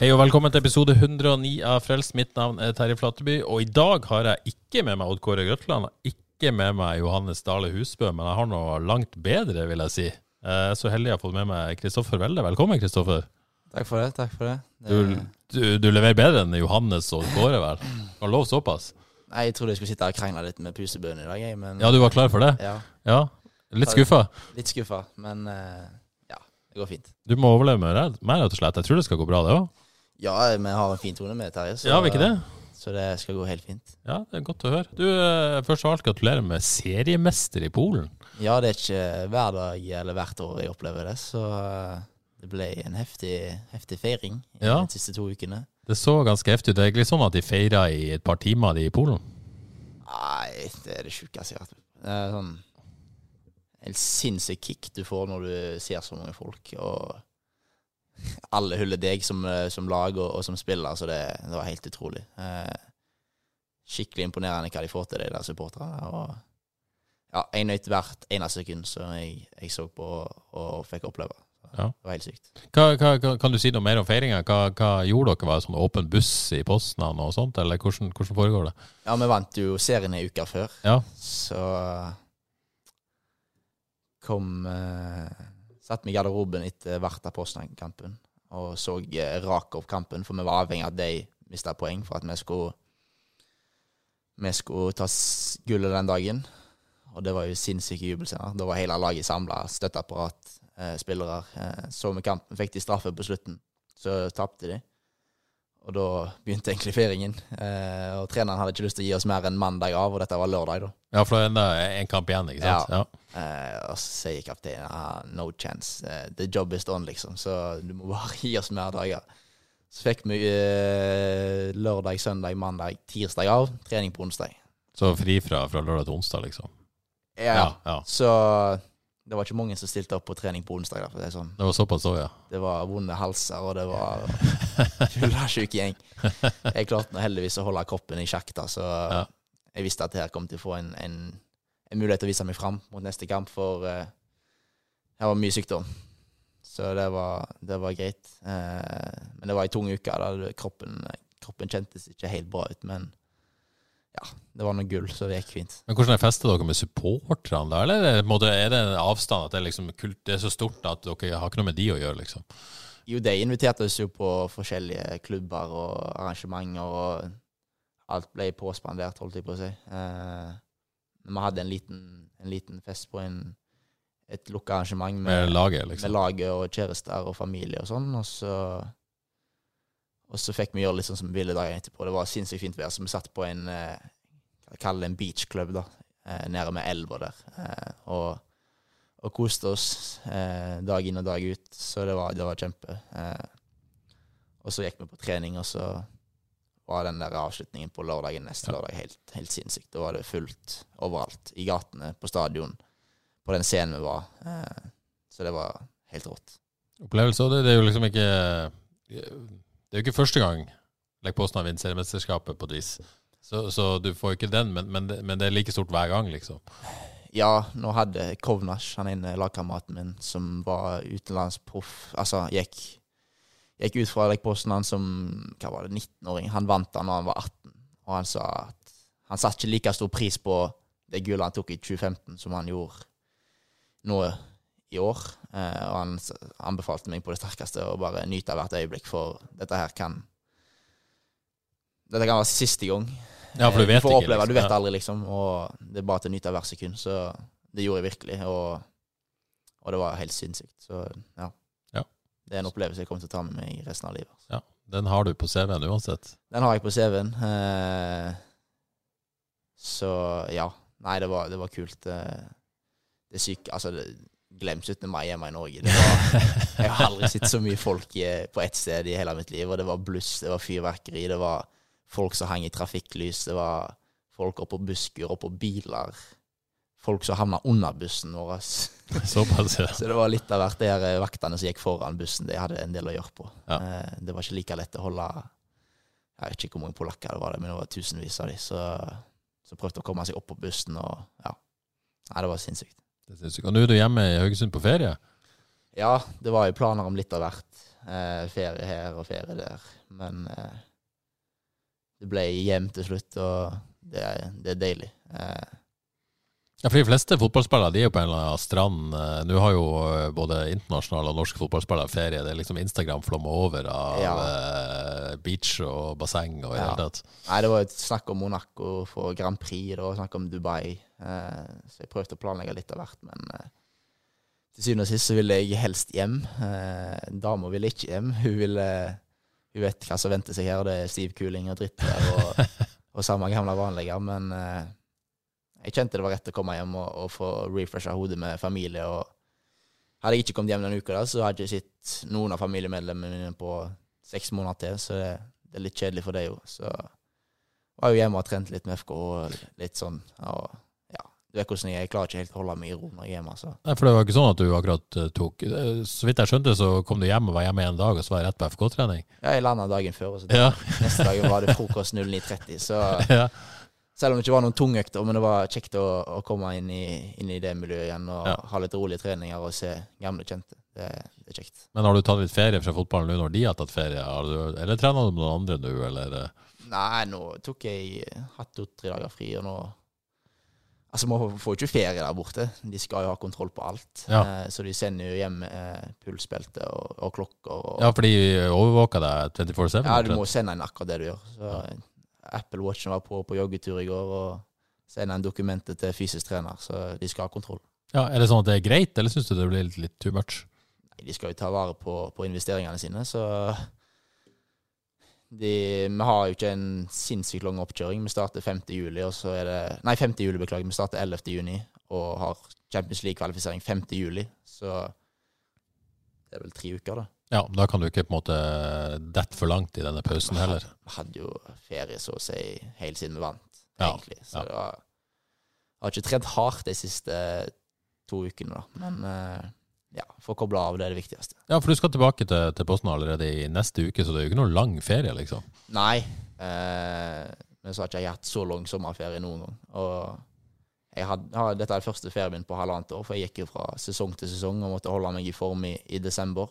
Hei og velkommen til episode 109 av Frelst. Mitt navn er Terje Flateby, og i dag har jeg ikke med meg Odd Kåre Grøtland. Ikke med meg Johannes Dale Husbø, men jeg har noe langt bedre, vil jeg si. Jeg er så heldig jeg har fått med meg Kristoffer Welde. Velkommen, Kristoffer. Takk for det. takk for det. Du, det du, du leverer bedre enn Johannes og Kåre, vel? Kan lov såpass? nei, jeg trodde jeg skulle sitte og krangle litt med pusebøen i dag, jeg, men Ja, du var klar for det? ja, Ja. Litt skuffa? litt skuffa. Men eh, ja, det går fint. Du må overleve med meg, rett og slett. Jeg tror det skal gå bra, det òg. Ja, vi har en fin tone med Terje, så, Ja, vi ikke det? så det skal gå helt fint. Ja, det er godt å høre. Du, eh, først av alt gratulerer med seriemester i Polen. Ja, det er ikke hver dag eller hvert år jeg opplever det, så eh, det ble en heftig, heftig feiring i Ja. de siste to ukene. Det så ganske heftig ut. Det er egentlig sånn at de feira i et par timer de i Polen. Nei, det er det sjukeste jeg har hørt. Det er sånn helt sinnssykt kick du får når du ser så mange folk, og alle hyller deg som, eh, som lag og, og som spiller, så det, det var helt utrolig. Eh, skikkelig imponerende hva de får til, de der supporterne. Og ja, jeg nøt hvert eneste sekund som jeg, jeg så på og fikk oppleve. Ja. Det var helt sykt. Hva, hva- kan du si noe mer om feiringa? Hva, hva gjorde dere? Var det sånn åpen buss i Poznan og sånt, eller hvordan, hvordan foregår det? Ja, vi vant jo serien ei uke før. Ja, Så kom eh, Satt meg i garderoben etter hvert av Poznan-kampen og så Rakov-kampen, for vi var avhengig av at de mista poeng for at vi skulle Vi skulle ta gullet den dagen. Og det var jo sinnssyke jubelscener. Da var hele laget samla, støtteapparat, eh, spillere. Eh, så vi kampen, fikk de straffe på slutten. Så tapte de. Og da begynte egentlig feiringen. Eh, og treneren hadde ikke lyst til å gi oss mer enn mandag av, og dette var lørdag, da. ja for det er en kamp igjen, ikke sant? Ja. Eh, og så sier kapteinen ah, no chance, eh, the job is done, liksom. Så du må bare gi oss mer dager. Så fikk vi eh, lørdag, søndag, mandag, tirsdag av. Trening på onsdag. Så fri fra, fra lørdag til onsdag, liksom? Ja. Ja, ja. Så det var ikke mange som stilte opp på trening på onsdag. Da, det, sånn. Det var såpass òg, ja. det var vonde halser, og det var fyllesyk gjeng. Jeg klarte heldigvis å holde kroppen i sjakk, da, så Ja. jeg visste at her kom til å få en, en, en mulighet til å vise meg fram mot neste kamp, for uh, her var mye sykdom. Så det var, det var greit. Uh, men det var ei tung uke. Da. Kroppen, kroppen kjentes ikke helt bra ut, men ja, det var noe gull, så det gikk fint. Men hvordan er festet dere med supporterne, da? Eller er det, en avstand at det liksom kult, det er så stort at dere har ikke noe med de å gjøre, liksom? Jo, de inviterte oss jo på forskjellige klubber og arrangementer, og alt ble påspandert, holdt jeg på å si. Eh, vi hadde en liten, en liten fest på en, et lukka arrangement Med med, laget, med liksom? laget og kjærester og familie og sånn, og så og så fikk vi gjøre litt sånn som vi ville dagen etterpå. Det var sinnssykt fint vær, så vi satt på en eh, hva det en beachclub, da, eh, nede med elva der, eh, og, og koste oss eh, dag inn og dag ut. Så det var, det var kjempe. Og så gikk vi på trening, og så var den der avslutningen på lørdagen neste Ja. lørdag helt, helt sinnssykt. Da var det fullt overalt. I gatene, på stadion, på den scenen vi var. Så det var helt rått. Opplevelser, det, det er jo liksom ikke Det er jo ikke første gang Lech Poznan vinner seriemesterskapet på et vis. Så, så du får ikke den, men, men, men det er like stort hver gang, liksom. Ja, nå hadde Kovnasj, han ene lagkameraten min, som var utenlandsproff Altså gikk, gikk ut fra Lech Poznan som hva var det, 19-åring. Han vant da når han var 18, og han sa at han satte ikke like stor pris på det gullet han tok i 2015 som han gjorde nå i år. Eh, og han anbefalte meg på det sterkeste å bare nyte av hvert øyeblikk, for dette her kan Dette kan være siste gang. Ja, for du Eh, vet får ikke. oppleve, liksom. Du vet aldri, liksom. Og det er bare til å nyte av hvert sekund. Så det gjorde jeg virkelig. Og, og det var helt sinnssykt. Så ja. Ja. Det er en opplevelse jeg kommer til å ta med meg resten av livet. Ja, den har du på CV-en uansett. Den har jeg på CV-en. Eh, Så ja. Nei, det var, det var kult. Det, det syke Altså, det, glem 17. mai hjemme i Norge. Var, jeg har aldri sett så mye folk i, på ett sted i hele mitt liv. Og det var bluss, det var fyrverkeri, det var folk som hang i trafikklys, det var folk oppå busker, oppå biler. Folk som havna under bussen vår. Såpass, ja. Så det var litt av hvert. Der vaktene som gikk foran bussen, de hadde en del å gjøre på. Ja. Eh, Det var ikke like lett å holde Jeg vet ikke hvor mange polakker det var, men det var tusenvis av de som prøvde å komme seg opp på bussen. og ja. Nei, det var sinnssykt. Det synes jeg. Og nå er du hjemme i Haugesund på ferie? Ja, det var jo planer om litt av hvert. Eh, ferie her og ferie der. Men eh, det ble hjem til slutt, og det, det er deilig. Eh, Ja, for De fleste fotballspillere de er jo på en eller annen strand. Eh, Nå har jo eh, både internasjonale og norske fotballspillere ferie. Det er liksom Instagram flommer over av Ja. eh, beach og basseng og i det Ja. hele tatt. nei, det var jo snakk om Monaco for Grand Prix, det var snakk om Dubai. Så jeg prøvde å planlegge litt av hvert, men til syvende og sist så ville jeg helst hjem. Dama ville ikke hjem. Hun ville Hun vet hva som venter seg her, det er stiv kuling og dritt der, og, og samme gamle vanlige, men jeg kjente det var rett å komme hjem og, og få refresha hodet med familie. og Hadde jeg ikke kommet hjem denne uka, da, så hadde jeg ikke sett noen av familiemedlemmene mine på seks måneder til, så det, det er litt kjedelig for deg jo. Så var jo hjemme og trent litt med FK og litt sånn. Og ja, du vet hvordan jeg er. Jeg klarer ikke helt å holde meg i ro når jeg er hjemme. Altså. Nei, For det var ikke sånn at du akkurat eh, tok Så vidt jeg skjønte, så kom du hjem og var hjemme en dag, og så var jeg rett på FK-trening. ja, jeg landa dagen før, og så Ja. neste dag var det frokost 09.30. Så ja. Selv om det ikke var noen tungøkter, men det var kjekt å, å komme inn i, inn i det miljøet igjen og Ja. ha litt rolige treninger og se gamle kjente. Det, det er kjekt. Men har du tatt litt ferie fra fotballen nå når de har tatt ferie? Har du, eller trener du med noen andre nå, eller? eh? Nei, nå tok jeg hatt to-tre dager fri, og nå Altså, Man får jo ikke ferie der borte. De skal jo ha kontroll på alt. Ja. Eh, så de sender jo hjem eh, pulsbelte og, og klokker. Og, Ja, for de overvåker deg 24-7? Ja, du må sende inn akkurat det du gjør. Så Apple Watchen var på på joggetur i går og sender en dokumentet til fysisk trener, så de skal ha kontroll. Ja, Er det sånn at det er greit, eller syns du det blir litt, litt too much? Nei, De skal jo ta vare på, på investeringene sine, så de, Vi har jo ikke en sinnssykt lang oppkjøring. Vi starter 5. juli, og så er det Nei, 5. juli, beklager. Vi starter 11. juni og har Champions League-kvalifisering 5. juli, så det er vel tre uker, da. Ja, da kan du ikke på en måte dette for langt i denne pausen heller. Vi hadde jo ferie så å si helt siden vi vant, egentlig. Ja, ja. Så var, jeg har ikke trent hardt de siste to ukene, da. Men ja, for å koble av, det er det viktigste. Ja, for du skal tilbake til, til Posten allerede i neste uke, så det er jo ikke noen lang ferie, liksom. Nei. Eh, men så har ikke jeg hatt så lang sommerferie noen gang. Og jeg had, dette er den første ferien min på halvannet år, for jeg gikk jo fra sesong til sesong og måtte holde meg i form i, i desember.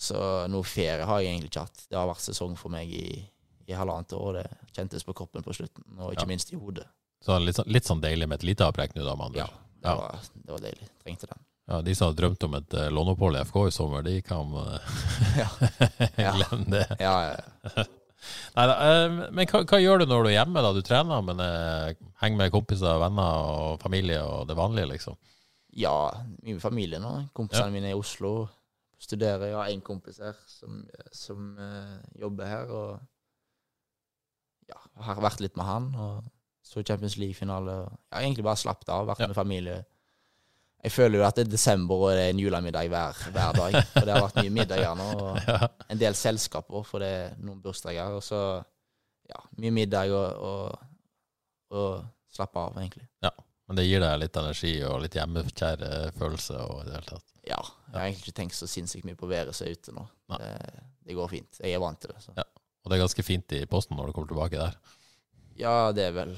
Så noe ferie har jeg egentlig ikke hatt. Det har vært sesong for meg i, i halvannet år, det kjentes på kroppen på slutten, og ikke Ja. minst i hodet. Så litt, sånn- litt sånn deilig med et lite avbrekk nå, da, med andre Ja, det, var, det var deilig. Trengte den. Ja, de som har drømt om et uh, låneopphold i FK i sommer, de kan Ja. Ja. glemme det. Ja, ja. Neida, uh, men hva, hva gjør du når du er hjemme? da? Du trener, men uh, henger med kompiser, venner og familie og det vanlige, liksom? ja mye med familien. Kompisene mine er i Oslo. Studerer. Jeg har én kompis her som, som uh, jobber her, og ja, har vært litt med han. Og så Champions League-finale. Jeg har egentlig bare slappet av, vært Ja. med familie. Jeg føler jo at det er desember og det er en julemiddag hver, hver dag. For det har vært mye middager nå, og Ja. en del selskaper, for det er noen bursdager. Og så ja, mye middag og, og, og slappe av, egentlig. Ja, Men det gir deg litt energi og litt hjemmekjær følelse og i det hele tatt. Ja, jeg har egentlig ikke tenkt så sinnssykt mye på været som er ute nå. Det, det går fint. Jeg er vant til det. Så. Ja. Og det er ganske fint i posten når du kommer tilbake der. Ja, det er vel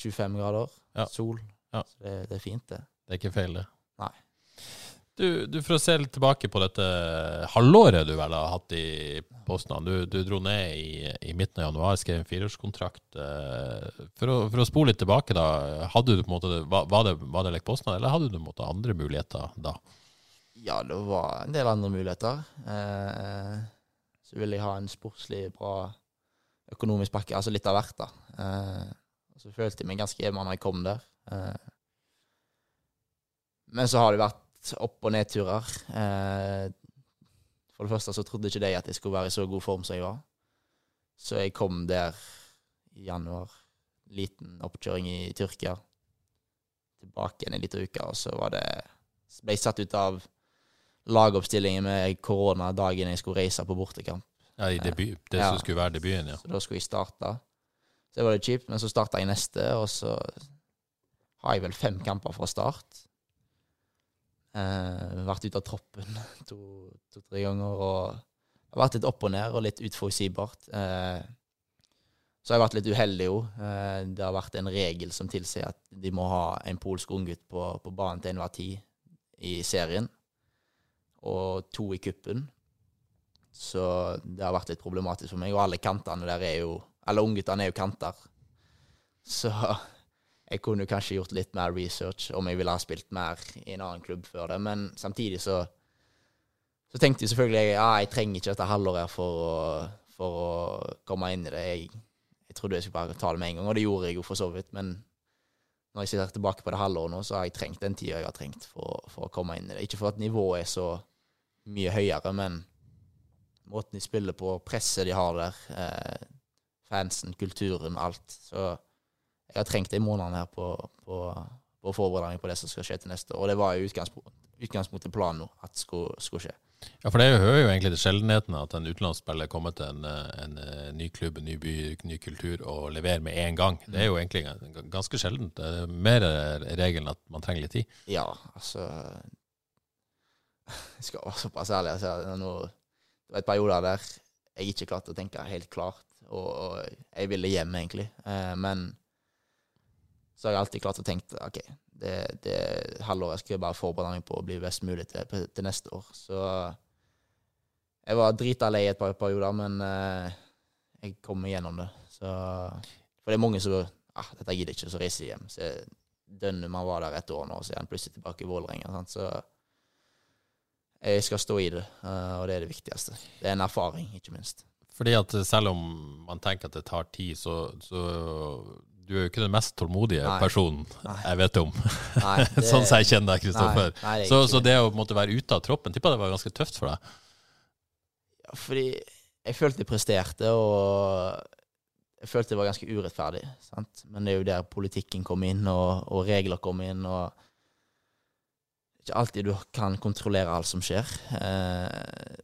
25 grader, Ja. sol. Ja. Så det, det er fint, det. Det er ikke feil, det. Nei. Du, du For å se litt tilbake på dette halvåret du vel har hatt i Posten. Du, du dro ned i, i midten av januar, skrev en fireårskontrakt. eh, For å, for å spole litt tilbake, da. Hadde du på en måte, var var det, var det Lech Poznan, eller hadde du på en måte andre muligheter da? Ja, det var en del andre muligheter. Eh, så ville jeg ha en sportslig bra økonomisk pakke, altså litt av hvert, da. Eh, så følte jeg meg ganske hjemme når jeg kom der. Eh, men så har det vært opp- og nedturer. Eh, for det første så trodde ikke de at jeg skulle være i så god form som jeg var. Så jeg kom der i januar, liten oppkjøring i Tyrkia. Tilbake igjen en liten uke, og så var det ble jeg satt ut av lagoppstillingen med korona dagen jeg skulle reise på bortekamp. Ja, i debut, det Ja. som skulle være debuten, ja. Så da skulle jeg starte. Så det var litt kjipt, men så starta jeg neste, og så har jeg vel fem kamper fra start. Eh, vært ute av troppen to-tre to, ganger, og det har vært litt opp og ned og litt uforutsigbart. Eh, så har jeg vært litt uheldig òg. Eh, det har vært en regel som tilsier at de må ha en polsk unggutt på, på banen til enhver tid i serien, og to i kuppen. Så det har vært litt problematisk for meg. Og alle kantene der er jo Alle ungguttene er jo kanter. Så jeg kunne kanskje gjort litt mer research om jeg ville ha spilt mer i en annen klubb før det. Men samtidig så så tenkte jeg selvfølgelig ja, jeg trenger ikke dette halvåret for å, for å komme inn i det. Jeg, jeg trodde jeg skulle bare ta det med en gang, og det gjorde jeg jo for så vidt. Men når jeg sitter tilbake på det halvåret nå, så har jeg trengt den tida jeg har trengt for, for å komme inn i det. Ikke for at nivået er så mye høyere, men måten de spiller på, presset de har der, eh, fansen, kulturen, alt. Så jeg har trengt de månedene her på, på, på å på det som skal skje til neste år. Og det var jo utgangspunktet, utgangspunktet planen nå, at det skulle, skulle skje. Ja, for det hører jo egentlig til sjeldenheten at en utenlandsspiller kommer til en, en, en ny klubb, en ny by, ny kultur og leverer med en gang. Det er jo egentlig ganske sjeldent. Det er mer regelen at man trenger litt tid. Ja, altså Jeg skal være såpass ærlig. og det at det var et perioder der jeg ikke klarte å tenke helt klart, og, og jeg ville hjem, egentlig. Eh, men så har jeg alltid klart å tenke OK, det, det halvåret skal jeg bare forberede meg på å bli best mulig til, til neste år. Så jeg var drita lei et par perioder, men eh, jeg kom meg gjennom det. Så, for det er mange som ah, dette gidder ikke, så reiser de hjem. Så dønner man var der et år nå, så er han plutselig tilbake i Vålerenga. Så jeg skal stå i det, eh, og det er det viktigste. Det er en erfaring, ikke minst. Fordi at selv om man tenker at det tar tid, så, så du er jo ikke den mest tålmodige Nei. personen Nei. jeg vet om. Nei, det- sånn som jeg kjenner deg, Kristoffer. Er Så, så det. å måtte være ute av troppen, tippa det var ganske tøft for deg. Ja, fordi jeg følte jeg presterte, og jeg følte det var ganske urettferdig. Sant? Men det er jo der politikken kom inn, og, og regler kom inn, og ikke alltid du kan kontrollere alt som skjer. Eh,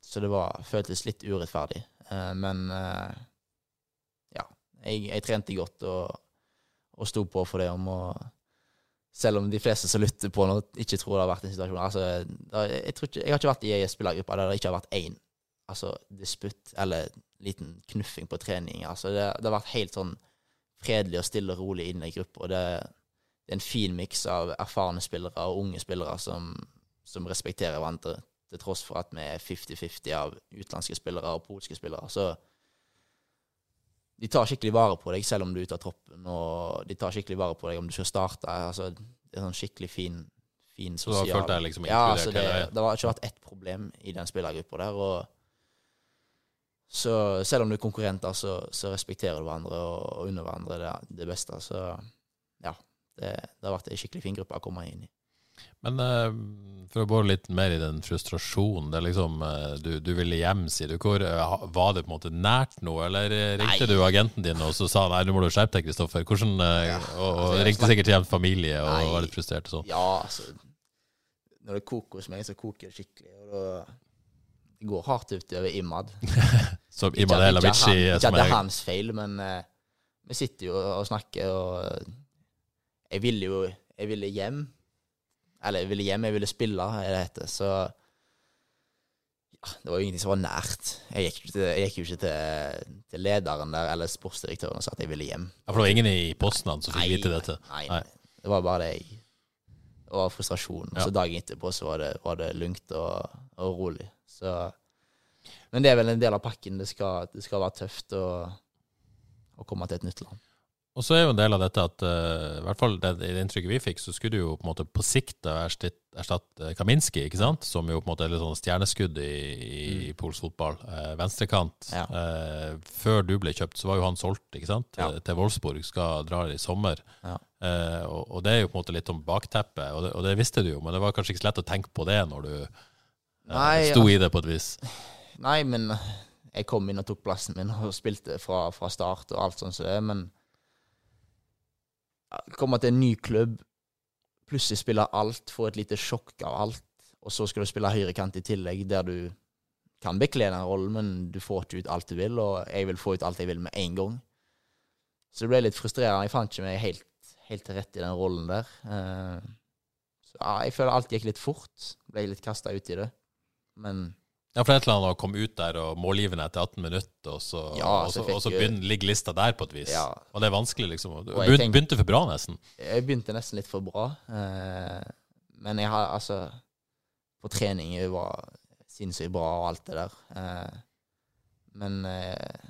så det var, føltes litt urettferdig. Eh, men eh, jeg, jeg trente godt og, og sto på for det om å selv om de fleste som lytter på nå, ikke tror det har vært en situasjon altså, da, jeg, ikke, jeg har ikke vært i ei spillergruppe der det ikke har vært én altså, disputt eller liten knuffing på trening. Altså, det, det har vært helt sånn fredelig og stille og rolig inn i gruppa. Det, det er en fin miks av erfarne spillere og unge spillere som, som respekterer hverandre, til tross for at vi er 50-50 av utenlandske spillere og polske spillere. Så de tar skikkelig vare på deg selv om du er ute av troppen, og de tar skikkelig vare på deg om du skal starte. Altså, det er sånn skikkelig fin, fin Så du har sosial følt deg liksom Ja, inkludert altså det, hele ja. det har ikke vært ett problem i den spillergruppa der. og så selv om du er konkurrenter, så, så respekterer du hverandre og, og unner hverandre det, det beste. Så ja, det, det har vært ei skikkelig fin gruppe å komme inn i. Men uh, for å bore litt mer i den frustrasjonen, det er liksom uh, du, du ville hjem, sier du. Hvor, uh, var det på en måte nært noe, eller ringte Nei. du agenten din og så sa nei, nå må du skjerpe deg, Kristoffer? Hvordan, Ja, og, og altså, ringte sikkert hjem til familie og Nei. var litt frustrert og sånn. Ja, altså Når det koker hos meg, så koker det skikkelig. Og da det går hardt utover Imad. Som Imad Elavici ikke, ikke at det er hans feil, men vi sitter jo og snakker, og jeg ville jo Jeg ville hjem. Eller jeg ville hjem, jeg ville spille, er det heter. Så ja, det var jo ingenting som var nært. Jeg gikk, til, jeg gikk jo ikke til, til lederen der eller sportsdirektøren og sa at jeg ville hjem. Ja, For det var ingen i Poznan som fikk vite dette? Nei, Nei. Det var bare det jeg Det var frustrasjon. Ja. så dagen etterpå så var det, var det lugnt og, og rolig. Så Men det er vel en del av pakken. Det skal, det skal være tøft å, å komme til et nytt land. Og så er jo en del av dette at uh, i hvert fall det, i det inntrykket vi fikk, så skulle du jo på en måte på sikt erstatte, Kaminski, ikke sant? Som jo på en måte er litt sånn stjerneskudd i, i, mm. polsk fotball. Uh, venstrekant. Ja. Uh, før du ble kjøpt, så var jo han solgt, ikke sant? Ja. Til Wolfsburg, skal dra i sommer. Ja. Eh, og, og det er jo på en måte litt om bakteppet, og det, og det visste du jo, men det var kanskje ikke så lett å tenke på det når du eh, Nei, sto i det på et vis. Nei, men jeg kom inn og tok plassen min og spilte fra, fra start og alt sånt som det. Men komme til en ny klubb, plutselig spille alt, få et lite sjokk av alt, og så skal du spille høyrekant i tillegg, der du kan bekle den rollen, men du får ikke ut alt du vil, og jeg vil få ut alt jeg vil med en gang. Så det ble litt frustrerende. Jeg fant ikke meg helt, helt til rette i den rollen der. Eh, så ja, jeg føler alt gikk litt fort. Ble litt kasta ut i det. Men Ja, for et eller annet å komme ut der og målgivende etter 18 minutter, og så, Ja, og så så, og så begynner, ligger lista der på et vis. Ja. Og det er vanskelig, liksom. Du begynte, tenk- begynte for bra, nesten. jeg begynte nesten litt for bra. Eh, men jeg har altså På trening jeg var sinnssykt bra og alt det der. Eh, men eh,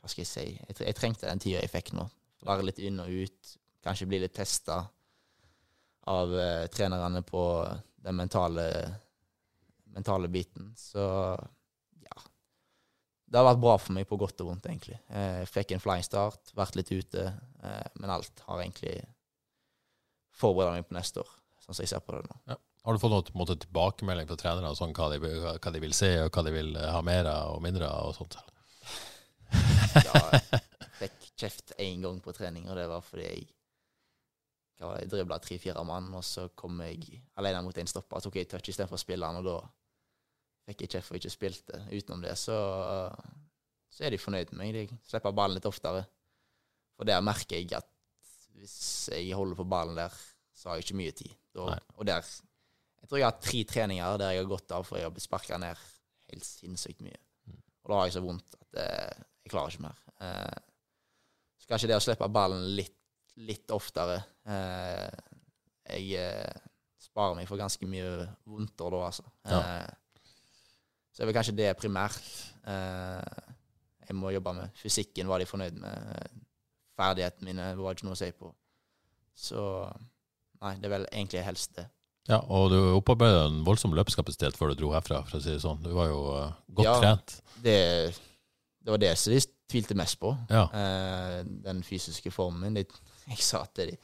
hva skal jeg si? Jeg, jeg trengte den tida jeg fikk nå. Være litt inn og ut. Kanskje bli litt testa av trenerne på den mentale, mentale biten. Så ja. Det har vært bra for meg på godt og vondt, egentlig. Eh, Jeg fikk en flying start, vært litt ute, eh, men alt har egentlig forberedt meg på neste år, sånn som jeg ser på det nå. Har du fått noen måte, tilbakemelding fra trenerne, sånn hva de, hva de vil se, og hva de vil ha mer av og mindre av, og sånt? Ja, jeg fikk kjeft én gang på trening, og det var fordi jeg jeg dribla tre-fire mann, og så kom jeg alene mot en stopper tok jeg touch istedenfor spilleren, og da fikk jeg kjeft for ikke spilte. Utenom det så, så er de fornøyd med meg. De slipper ballen litt oftere. For der merker jeg at hvis jeg holder på ballen der, så har jeg ikke mye tid. Da, og der Jeg tror jeg har hatt tre treninger der jeg har gått av for jeg har blitt sparka ned helt sinnssykt mye. Og da har jeg så vondt at eh, jeg klarer ikke mer. Eh, så kanskje det å slippe ballen litt, litt oftere eh, Jeg eh, sparer meg for ganske mye vondter da, altså. Ja. Eh, så er vel kanskje det primært. Eh, jeg må jobbe med fysikken, var de fornøyd med. Ferdighetene mine var ikke noe å si på. Så nei, det er vel egentlig helst det. Ja, og du opparbeidet en voldsom løpskapasitet før du dro herfra, for å si det sånn. Du var jo uh, godt Ja. trent. det, det var det som de tvilte mest på. Ja. Eh, den fysiske formen min. Jeg sa til de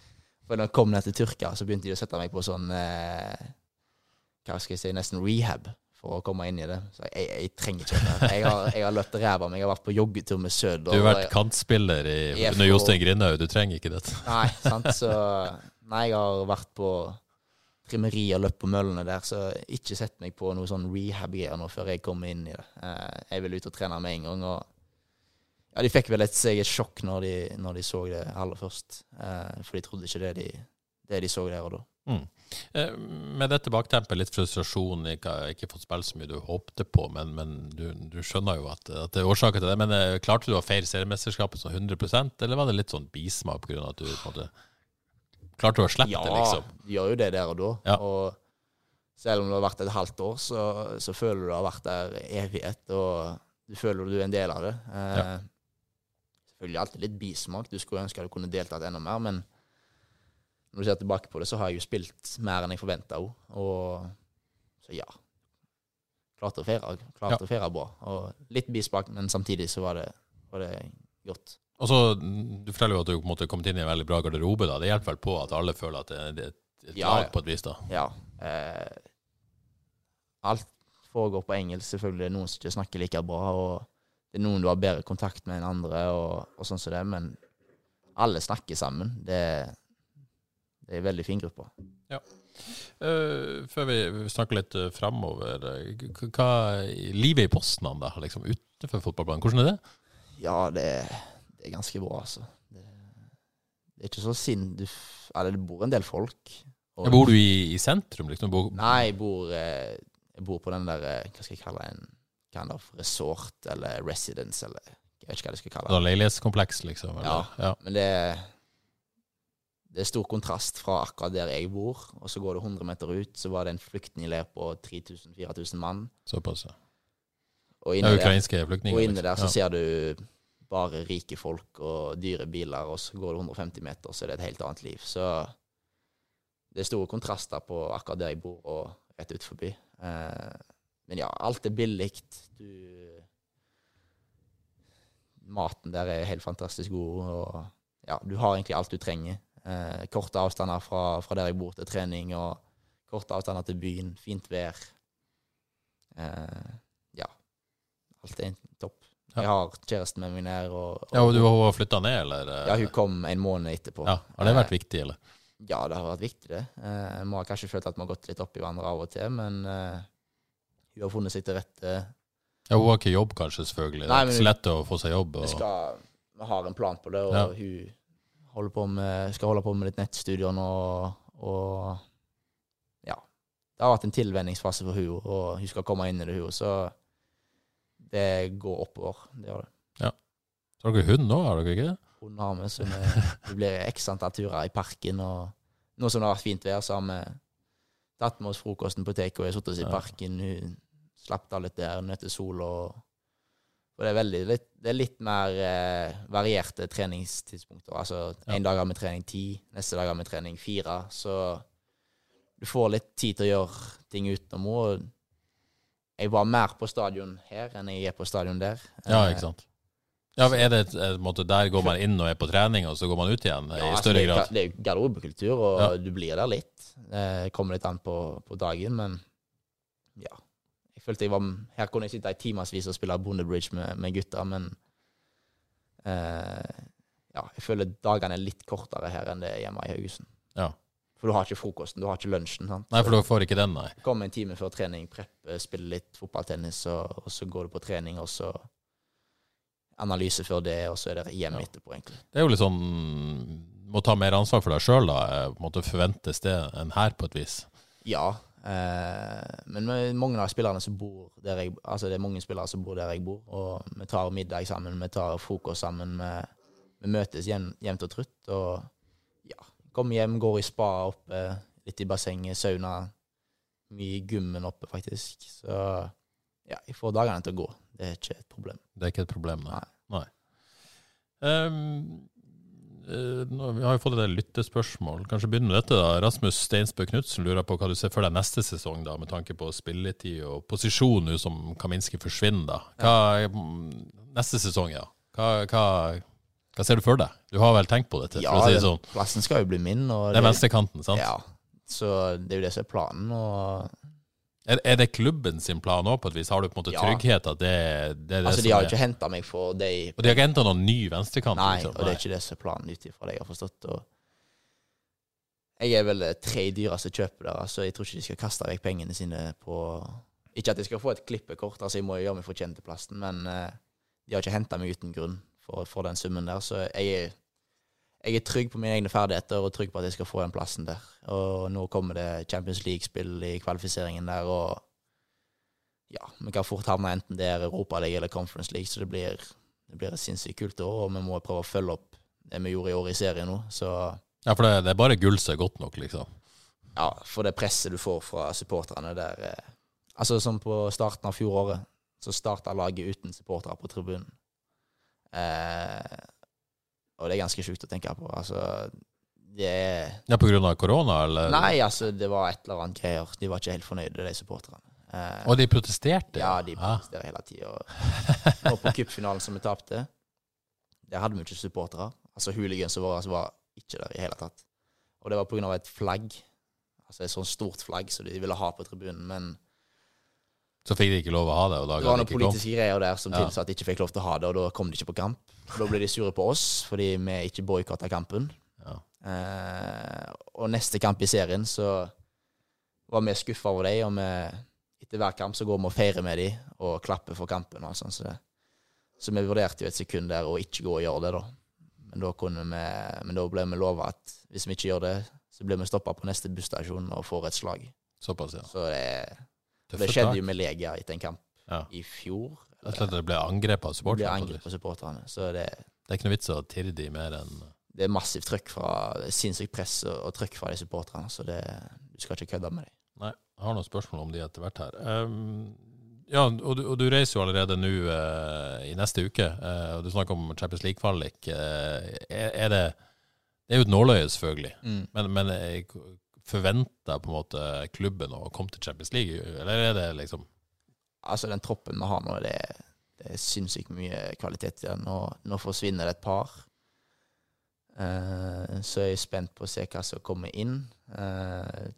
For da jeg kom ned til Tyrkia, så begynte de å sette meg på sånn eh, Hva skal jeg si, nesten rehab for å komme inn i det. Så jeg, jeg trenger ikke det. Jeg har, jeg har løpt ræva av meg. Jeg har vært på joggetur med Sød. Du har vært kantspiller i, under Jostein Grindhaug, du trenger ikke dette. Nei, sant. Så Nei, jeg har vært på trimmeri og løpt på møllene der, så ikke sett meg på noe sånn rehab-greier nå før jeg kommer inn i det. Eh, jeg vil ut og trene med en gang. og ja, De fikk vel et seg et sjokk når de, når de så det aller først. Eh, for de trodde ikke det de, det de så der og da. Eh, Med dette baktempet, litt frustrasjon, ikke, ikke fått spille så mye du håpte på, men, men du, du skjønner jo at, at det er årsaken til det. Men eh, klarte du å feire seriemesterskapet sånn 100% eller var det litt sånn bismak pga. at du på en måte klarte å slippe Ja, det, liksom? de gjør jo det der og da. Ja. Og selv om det har vært et halvt år, så, så føler du det har vært der evighet, og du føler du er en del av det. Eh, Ja. Selvfølgelig alltid litt bismak. Du skulle ønske du kunne deltatt enda mer, men når du ser tilbake på det, så har jeg jo spilt mer enn jeg forventa òg. Og så ja. Klarte å feire, klarte Ja. å feire bra. Og litt bismak, men samtidig så var det, var det godt. Og så, Du forteller jo at du på en måte kommet inn i en veldig bra garderobe. da. Det hjelper vel på at alle føler at det, er et lag ja. på et vis? da. Ja. Eh, alt foregår på engelsk. Selvfølgelig det er noen som ikke snakker like bra, og det er noen du har bedre kontakt med enn andre, og, og sånn som det, men alle snakker sammen. Det, det er en veldig fin gruppe. Eh, før vi snakker litt uh, framover, hva er livet i Poznan, da, liksom utenfor fotballbanen, hvordan er det? Ja, det, det er ganske bra, altså. Det, det er ikke så sinn... Du, eller det bor en del folk. og- Bor du i, i sentrum? liksom? Bor, Nei, jeg bor, eh, jeg bor på den der eh, Hva skal jeg kalle? En kind of resort eller residence, eller jeg vet ikke hva jeg skal kalle det. sånn leilighetskompleks, liksom? Eller? Ja. Men det, det er stor kontrast fra akkurat der jeg bor, og så går du 100 meter ut, så var det en flyktningleir på 3000-4000 mann. Såpass, ja. Og inne er der, og inne der så ja. ser du bare rike folk og dyre biler, og så går du 150 meter, så er det et helt annet liv. Så det er store kontraster på akkurat der jeg bor, og rett ut forbi. Eh, men ja, alt er billig. Du Maten der er helt fantastisk god, og ja, du har egentlig alt du trenger. Eh, korte avstander fra, fra der jeg bor til trening, og korte avstander til byen. Fint vær. Eh, ja. Alt er topp. Jeg har kjæresten med meg her og, og Ja, og du har flytta ned, eller? ja, hun kom en måned etterpå. Ja, Har det vært viktig, eller? Ja, det har vært viktig, det. Eh, må ha kanskje følt at vi har gått litt opp i hverandre av og til, men eh, hun har funnet seg til rette. Ja, Hun har ikke jobb, kanskje, selvfølgelig. Nei, det er ikke så lett å få seg jobb. Vi, skal, vi har en plan på det, og Ja. hun med, skal holde på med litt nettstudier nå. Og ja. Det har vært en tilvenningsfase for hun, og hun skal komme inn i det, hun. Så det går oppover. Det gjør det. Ja. Så har dere hund nå, har dere ikke det? Hun har med, så det blir x antall turer i parken. Og nå som det har vært fint vær, så har vi tatt med oss frokosten på takeaway, satt oss i parken. Hun slapp av litt der, nøtte sol og det er, veldig, litt, det er litt mer eh, varierte treningstidspunkter. Altså, Ja. En dag har vi trening ti, neste dag har vi trening fire. Så du får litt tid til å gjøre ting utenom og Jeg var mer på stadion her enn jeg er på stadion der. Ja, Eh, ikke sant. Ja, er det et, måte, Der går man inn og er på trening, og så går man ut igjen Ja, i altså, større det, grad? det er garderobekultur, og Ja. du blir der litt. Det kommer litt an på, på dagen, men ja. Følte jeg var Her kunne jeg sitte i timevis og spille bondebridge med, med gutta, men eh, ja, jeg føler dagene er litt kortere her enn det er hjemme i Haugesund. Ja. For du har ikke frokosten, du har ikke lunsjen. sant? Nei, for du får ikke den, nei. Du kommer en time før trening, preppe, spille litt fotballtennis, og, og så går du på trening, og så analyse før det, og så er det hjem Ja. etterpå, egentlig. Det er jo litt sånn Må ta mer ansvar for deg sjøl, da. eh, måte Forventes det enn her, på et vis. Ja, men med mange av spillerne som bor der jeg Altså det er mange spillere som bor der jeg bor, og vi tar middag sammen, vi tar frokost sammen, vi, vi møtes jevnt, og trutt, og ja, kommer hjem, går i spa oppe, litt i bassenget, sauna, mye i gymmen oppe faktisk, så ja, jeg får dagene til å gå, det er ikke et problem. Det er ikke et problem, nei. Nei. Eh, nå, vi har jo fått et del lyttespørsmål. Kanskje begynne med dette. da. Rasmus Steinsbø Knutsen lurer på hva du ser for deg neste sesong, da, med tanke på spilletid og posisjon nå som Kaminski forsvinner. da. Hva, Neste sesong, ja. Hva, hva, hva ser du for deg? Du har vel tenkt på dette? Ja, for å si det sånn. plassen skal jo bli min, og Det er venstrekanten, sant? Ja, så det er jo det som er planen, og Er, er det klubben sin plan òg, på et vis? Har du på en måte Ja. trygghet at det, det er det altså som de har jo ikke hentet meg for de Og de har ikke henta noen ny venstrekant? Nei, liksom? og det er ikke det som er planen ut ifra det jeg har forstått. Og jeg er vel det tre dyreste kjøpet der, så jeg tror ikke de skal kaste vekk pengene sine på Ikke at jeg skal få et klippekort, altså jeg må jo gjøre meg fortjent til plassen, men uh, de har ikke henta meg uten grunn for, for den summen der, så jeg er, jeg er trygg på mine egne ferdigheter og trygg på at jeg skal få den plassen der. Og nå kommer det Champions League-spill i kvalifiseringen der, og ja, vi kan fort havne enten det er Europa League eller Conference League, så det blir, det blir et sinnssykt kult år, og vi må prøve å følge opp det vi gjorde i år i serien nå. Så Ja, for det, det er bare gull som er godt nok, liksom. ja, for det presset du får fra supporterne der eh, Altså som på starten av fjoråret, så starta laget uten supportere på tribunen. Eh, og det er ganske sjukt å tenke på. Altså, det er Ja, På grunn av korona, eller? Nei, altså, det var et eller annet greier. De var ikke helt fornøyde, de supporterne. Eh, Og de protesterte? Ja, de Ah. hele tida. Og på cupfinalen som vi tapte, der hadde vi ikke supportere. Altså hooligansa våre var ikke der i hele tatt. Og det var pga. et flagg. Altså et sånt stort flagg som de ville ha på tribunen. Men Så fikk de ikke lov å ha det, og da det var noen politiske greier der som Ja. tilsa at de ikke fikk lov til å ha det, og da kom de ikke på kamp. Da ble de sure på oss fordi vi ikke boikotta kampen. Ja. Eh, og neste kamp i serien så var vi skuffa over dem, og vi, etter hver kamp så går vi og feirer med dem og klapper for kampen. og sånn. Så, det. så vi vurderte jo et sekund der å ikke gå og gjøre det, da. Men da, vi, men da ble vi lova at hvis vi ikke gjør det, så blir vi stoppa på neste busstasjon og får et slag. Såpass, ja. Så det, det skjedde jo med Legia etter en kamp Ja. i fjor. Rett og slett det ble angrepet av supporterne? ble supporterne. av supporterne. Så det, Det er ikke noe vits å tirre de mer enn det er massivt trøkk fra sinnssykt press og, og trøkk fra de supporterne. Så det, du skal ikke kødde med dem. Nei, jeg har noen spørsmål om de etter hvert her. Um, ja, og du, og du reiser jo allerede nå uh, i neste uke, uh, og du snakker om Champions League-kvalik. Uh, er, er det Det er jo et nåløye, selvfølgelig, men, men jeg forventer på en måte klubben å komme til Champions League, eller er det liksom Altså, den troppen vi har nå, det, det er sinnssykt mye kvalitet i den. Nå, nå forsvinner det et par. Uh, så jeg er spent på å se hva som kommer inn. Uh,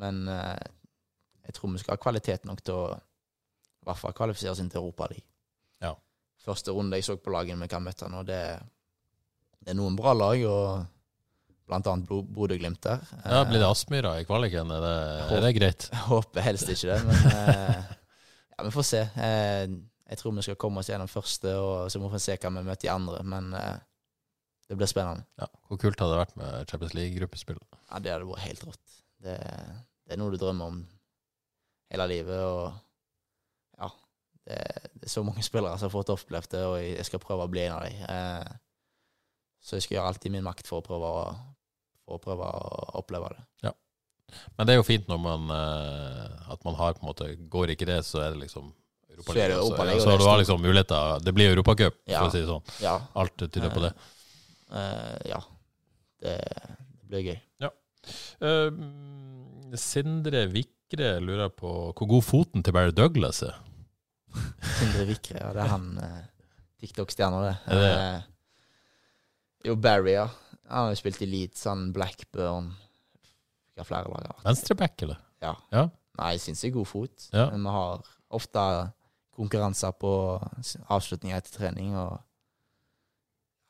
men uh, jeg tror vi skal ha kvalitet nok til å i hvert fall kvalifisere oss inn til Europa League. Ja. første runde jeg så på lagene vi kan møte nå, det, det er noen bra lag, og blant annet Bo- Bodø-Glimt der. Ja, Blir det Aspmyra i kvaliken? Er det, er det greit? Håper helst ikke det, men ja, vi får se. Eh, jeg tror vi skal komme oss gjennom første, og så må vi se hva vi møter i andre. Men eh, det blir spennende. Ja. Hvor kult hadde det vært med Champions League-gruppespill? Ja, det hadde vært helt rått. Det, det er noe du drømmer om hele livet, og ja Det, det er så mange spillere som har fått opplevd det, og jeg skal prøve å bli en av dem. Eh, så jeg skal gjøre alt i min makt for å prøve å, å, prøve å oppleve det. Men det er jo fint når man eh, At man har på en måte Går ikke det, så er det liksom Så Europaligaen. Europaligaen, Så, du har liksom muligheter Det blir Europacup, Ja. for å si det sånn. Ja. Alt tyder på det. Uh, ja. Det, det blir gøy. Eh, Sindre Vikre lurer på hvor god foten til Barry Douglas er. Sindre Vikre, ja. Det er han TikTok-stjerna, det. Er det? Jo, Barry, ja. Han har jo spilt i Leeds, han Blackburn Hvilke flere lag? Venstreback, eller? Ja. Ja. Nei, er god fot. Ja. Men vi har ofte konkurranser på avslutninger etter trening, og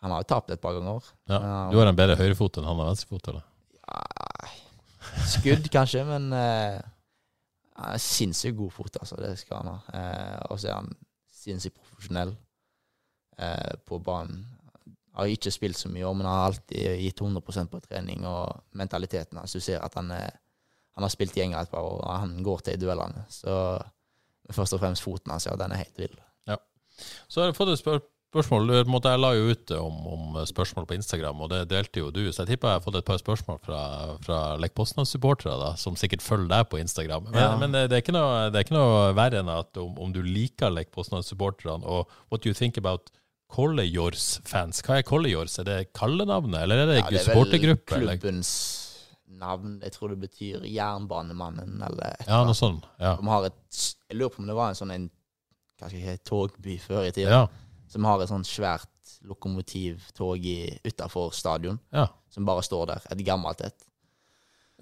han har jo tapt et par ganger. Ja. Ja. Du har en bedre høyrefot enn han har venstrefot, eller? Ja, skudd, kanskje, men uh, han er sinnssykt god fot, altså. Det skal han ha. Uh, og så er han sinnssykt profesjonell uh, på banen. Har ikke spilt så mye, men har alltid gitt 100% på trening og mentaliteten hans. Du ser at han, er, han har spilt i England et par år, og han går til i duellene. Så først og fremst foten hans, ja, den er helt vill. Så har jeg fått et spør spørsmål. Jeg la jo ut om, om spørsmål på Instagram, og det delte jo du. Så jeg tipper jeg har fått et par spørsmål fra, fra da, som sikkert følger deg på Instagram. Men, Ja. men det, det, er noe, det er ikke noe verre enn at om, om du liker Lech Poznan-supporterne, og what do you think about Kollejors-fans? Hva er Kollejors? Er det kallenavnet, eller er det Ja, det er vel supportergruppe? klubbens navn. Jeg tror det betyr Jernbanemannen, eller et Ja, noe sånt. Ja. De har et, jeg lurer på om det var en sånn en, hva skal jeg si, togby før i tida, Ja. som har et sånt svært lokomotivtog utafor stadion, ja. som bare står der. Et gammelt et.